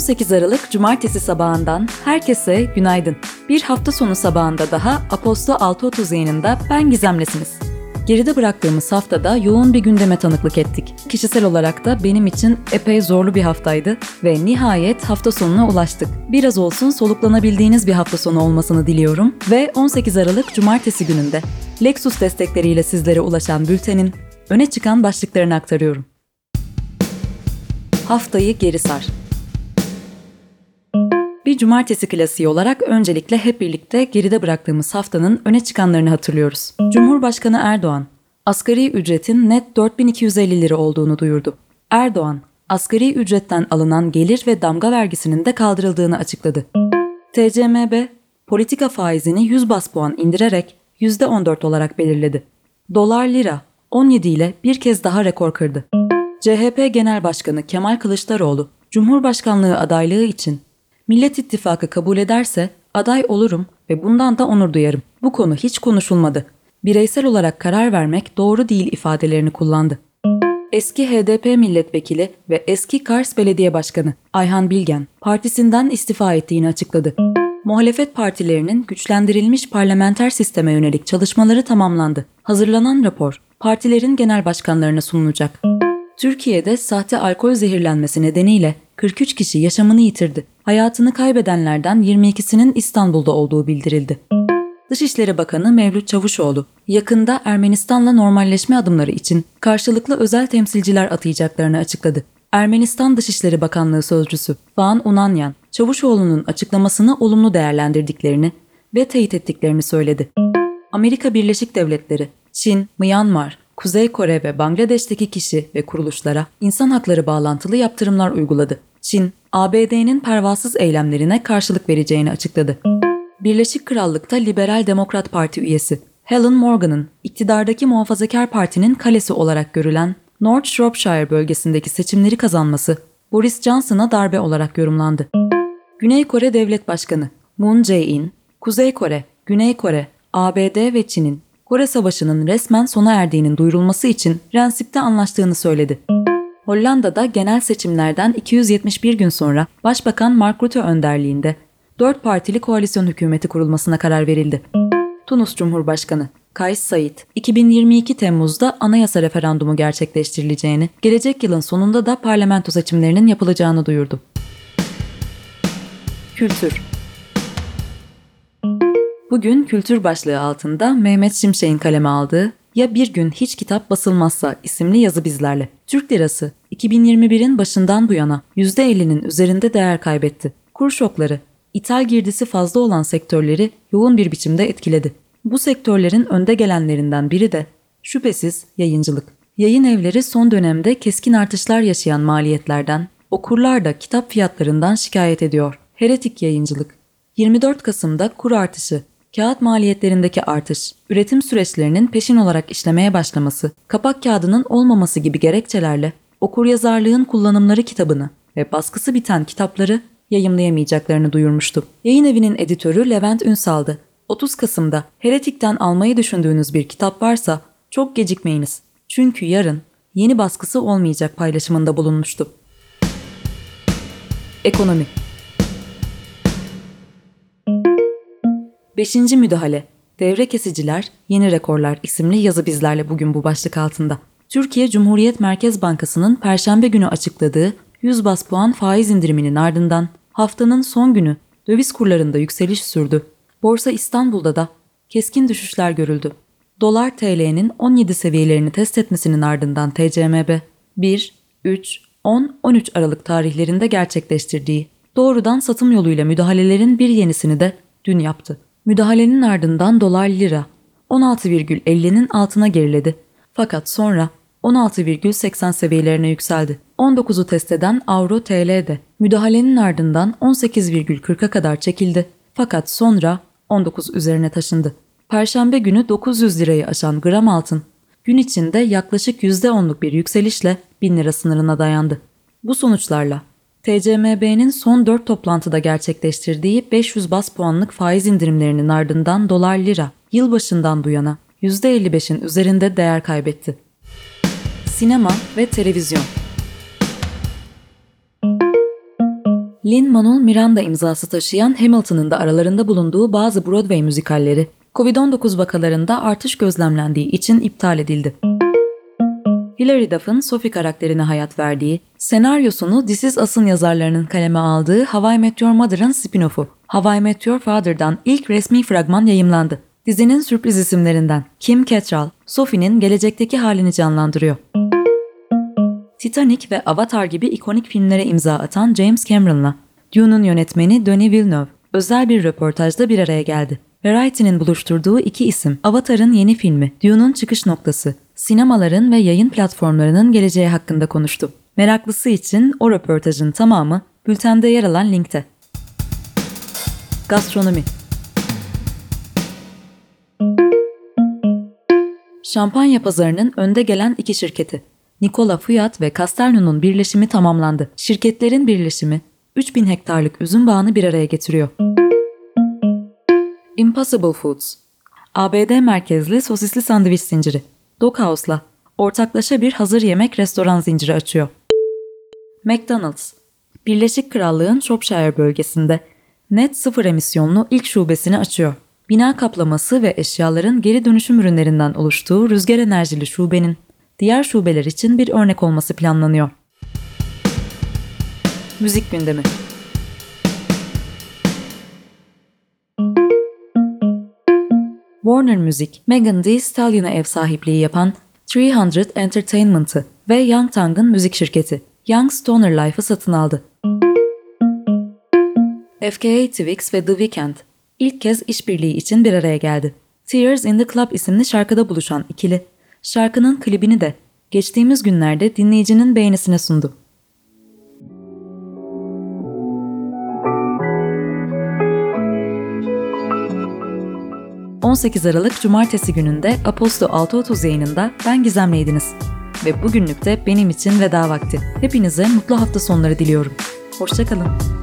18 Aralık Cumartesi sabahından herkese günaydın. Bir hafta sonu sabahında daha Apostol 6.30 yayınında Ben Gizemlesiniz. Geride bıraktığımız haftada yoğun bir gündeme tanıklık ettik. Kişisel olarak da benim için epey zorlu bir haftaydı ve nihayet hafta sonuna ulaştık. Biraz olsun soluklanabildiğiniz bir hafta sonu olmasını diliyorum ve 18 Aralık Cumartesi gününde Lexus destekleriyle sizlere ulaşan bültenin öne çıkan başlıklarını aktarıyorum. Haftayı geri sar. Bir cumartesi klasiği olarak öncelikle hep birlikte geride bıraktığımız haftanın öne çıkanlarını hatırlıyoruz. Cumhurbaşkanı Erdoğan, asgari ücretin net 4250 lira olduğunu duyurdu. Erdoğan, asgari ücretten alınan gelir ve damga vergisinin de kaldırıldığını açıkladı. TCMB, politika faizini 100 bas puan indirerek %14 olarak belirledi. Dolar lira 17 ile bir kez daha rekor kırdı. CHP Genel Başkanı Kemal Kılıçdaroğlu, Cumhurbaşkanlığı adaylığı için Millet İttifakı kabul ederse aday olurum ve bundan da onur duyarım. Bu konu hiç konuşulmadı. Bireysel olarak karar vermek doğru değil ifadelerini kullandı. Eski HDP milletvekili ve eski Kars Belediye Başkanı Ayhan Bilgen partisinden istifa ettiğini açıkladı. Muhalefet partilerinin güçlendirilmiş parlamenter sisteme yönelik çalışmaları tamamlandı. Hazırlanan rapor partilerin genel başkanlarına sunulacak. Türkiye'de sahte alkol zehirlenmesi nedeniyle 43 kişi yaşamını yitirdi. Hayatını kaybedenlerden 22'sinin İstanbul'da olduğu bildirildi. Dışişleri Bakanı Mevlüt Çavuşoğlu, yakında Ermenistan'la normalleşme adımları için karşılıklı özel temsilciler atayacaklarını açıkladı. Ermenistan Dışişleri Bakanlığı Sözcüsü Van Unanyan, Çavuşoğlu'nun açıklamasını olumlu değerlendirdiklerini ve teyit ettiklerini söyledi. Amerika Birleşik Devletleri, Çin, Myanmar, Kuzey Kore ve Bangladeş'teki kişi ve kuruluşlara insan hakları bağlantılı yaptırımlar uyguladı. Çin, ABD'nin pervasız eylemlerine karşılık vereceğini açıkladı. Birleşik Krallık'ta Liberal Demokrat Parti üyesi Helen Morgan'ın iktidardaki Muhafazakar Parti'nin kalesi olarak görülen North Shropshire bölgesindeki seçimleri kazanması Boris Johnson'a darbe olarak yorumlandı. Güney Kore Devlet Başkanı Moon Jae-in, Kuzey Kore, Güney Kore, ABD ve Çin'in Kore Savaşı'nın resmen sona erdiğinin duyurulması için Rensip'te anlaştığını söyledi. Hollanda'da genel seçimlerden 271 gün sonra Başbakan Mark Rutte önderliğinde 4 partili koalisyon hükümeti kurulmasına karar verildi. Tunus Cumhurbaşkanı Kays Said, 2022 Temmuz'da anayasa referandumu gerçekleştirileceğini, gelecek yılın sonunda da parlamento seçimlerinin yapılacağını duyurdu. Kültür Bugün kültür başlığı altında Mehmet Şimşek'in kaleme aldığı Ya Bir Gün Hiç Kitap Basılmazsa isimli yazı bizlerle. Türk lirası 2021'in başından bu yana %50'nin üzerinde değer kaybetti. Kur şokları, ithal girdisi fazla olan sektörleri yoğun bir biçimde etkiledi. Bu sektörlerin önde gelenlerinden biri de şüphesiz yayıncılık. Yayın evleri son dönemde keskin artışlar yaşayan maliyetlerden, okurlar da kitap fiyatlarından şikayet ediyor. Heretik yayıncılık. 24 Kasım'da kur artışı, kağıt maliyetlerindeki artış, üretim süreçlerinin peşin olarak işlemeye başlaması, kapak kağıdının olmaması gibi gerekçelerle okuryazarlığın kullanımları kitabını ve baskısı biten kitapları yayımlayamayacaklarını duyurmuştu. Yayın evinin editörü Levent Ünsal'dı. 30 Kasım'da Heretik'ten almayı düşündüğünüz bir kitap varsa çok gecikmeyiniz. Çünkü yarın yeni baskısı olmayacak paylaşımında bulunmuştu. Ekonomi Beşinci müdahale. Devre kesiciler, yeni rekorlar isimli yazı bizlerle bugün bu başlık altında. Türkiye Cumhuriyet Merkez Bankası'nın perşembe günü açıkladığı 100 bas puan faiz indiriminin ardından haftanın son günü döviz kurlarında yükseliş sürdü. Borsa İstanbul'da da keskin düşüşler görüldü. Dolar TL'nin 17 seviyelerini test etmesinin ardından TCMB 1, 3, 10, 13 Aralık tarihlerinde gerçekleştirdiği doğrudan satım yoluyla müdahalelerin bir yenisini de dün yaptı. Müdahalenin ardından dolar lira 16,50'nin altına geriledi. Fakat sonra 16,80 seviyelerine yükseldi. 19'u test eden Avro TL'de müdahalenin ardından 18,40'a kadar çekildi. Fakat sonra 19 üzerine taşındı. Perşembe günü 900 lirayı aşan gram altın gün içinde yaklaşık %10'luk bir yükselişle 1000 lira sınırına dayandı. Bu sonuçlarla TCMB'nin son 4 toplantıda gerçekleştirdiği 500 bas puanlık faiz indirimlerinin ardından dolar lira yılbaşından bu yana %55'in üzerinde değer kaybetti. Sinema ve televizyon Lin-Manuel Miranda imzası taşıyan Hamilton'ın da aralarında bulunduğu bazı Broadway müzikalleri, Covid-19 vakalarında artış gözlemlendiği için iptal edildi. Hilary Duff'ın Sophie karakterine hayat verdiği, senaryosunu This Is Us'ın yazarlarının kaleme aldığı How I Met Your Mother'ın spin-off'u How I Met Your Father'dan ilk resmi fragman yayımlandı. Dizinin sürpriz isimlerinden Kim Cattrall, Sophie'nin gelecekteki halini canlandırıyor. Titanic ve Avatar gibi ikonik filmlere imza atan James Cameron'la Dune'un yönetmeni Denis Villeneuve özel bir röportajda bir araya geldi. Variety'nin buluşturduğu iki isim Avatar'ın yeni filmi, Dune'un çıkış noktası, sinemaların ve yayın platformlarının geleceği hakkında konuştu. Meraklısı için o röportajın tamamı bültende yer alan linkte. Gastronomi Şampanya pazarının önde gelen iki şirketi. Nikola Fiyat ve Castelnu'nun birleşimi tamamlandı. Şirketlerin birleşimi 3000 hektarlık üzüm bağını bir araya getiriyor. Impossible Foods ABD merkezli sosisli sandviç zinciri. Doghouse'la ortaklaşa bir hazır yemek restoran zinciri açıyor. McDonald's Birleşik Krallığın Shropshire bölgesinde net sıfır emisyonlu ilk şubesini açıyor. Bina kaplaması ve eşyaların geri dönüşüm ürünlerinden oluştuğu rüzgar enerjili şubenin diğer şubeler için bir örnek olması planlanıyor. Müzik gündemi Warner Music, Megan Thee Stallion'a ev sahipliği yapan 300 Entertainment'ı ve Young Tang'ın müzik şirketi Young Stoner Life'ı satın aldı. FKA Twigs ve The Weeknd ilk kez işbirliği için bir araya geldi. Tears in the Club isimli şarkıda buluşan ikili, şarkının klibini de geçtiğimiz günlerde dinleyicinin beğenisine sundu. ...18 Aralık Cumartesi gününde Aposto 6.30 yayınında ben Gizem'leydiniz. Ve bugünlük de benim için veda vakti. Hepinize mutlu hafta sonları diliyorum. Hoşçakalın.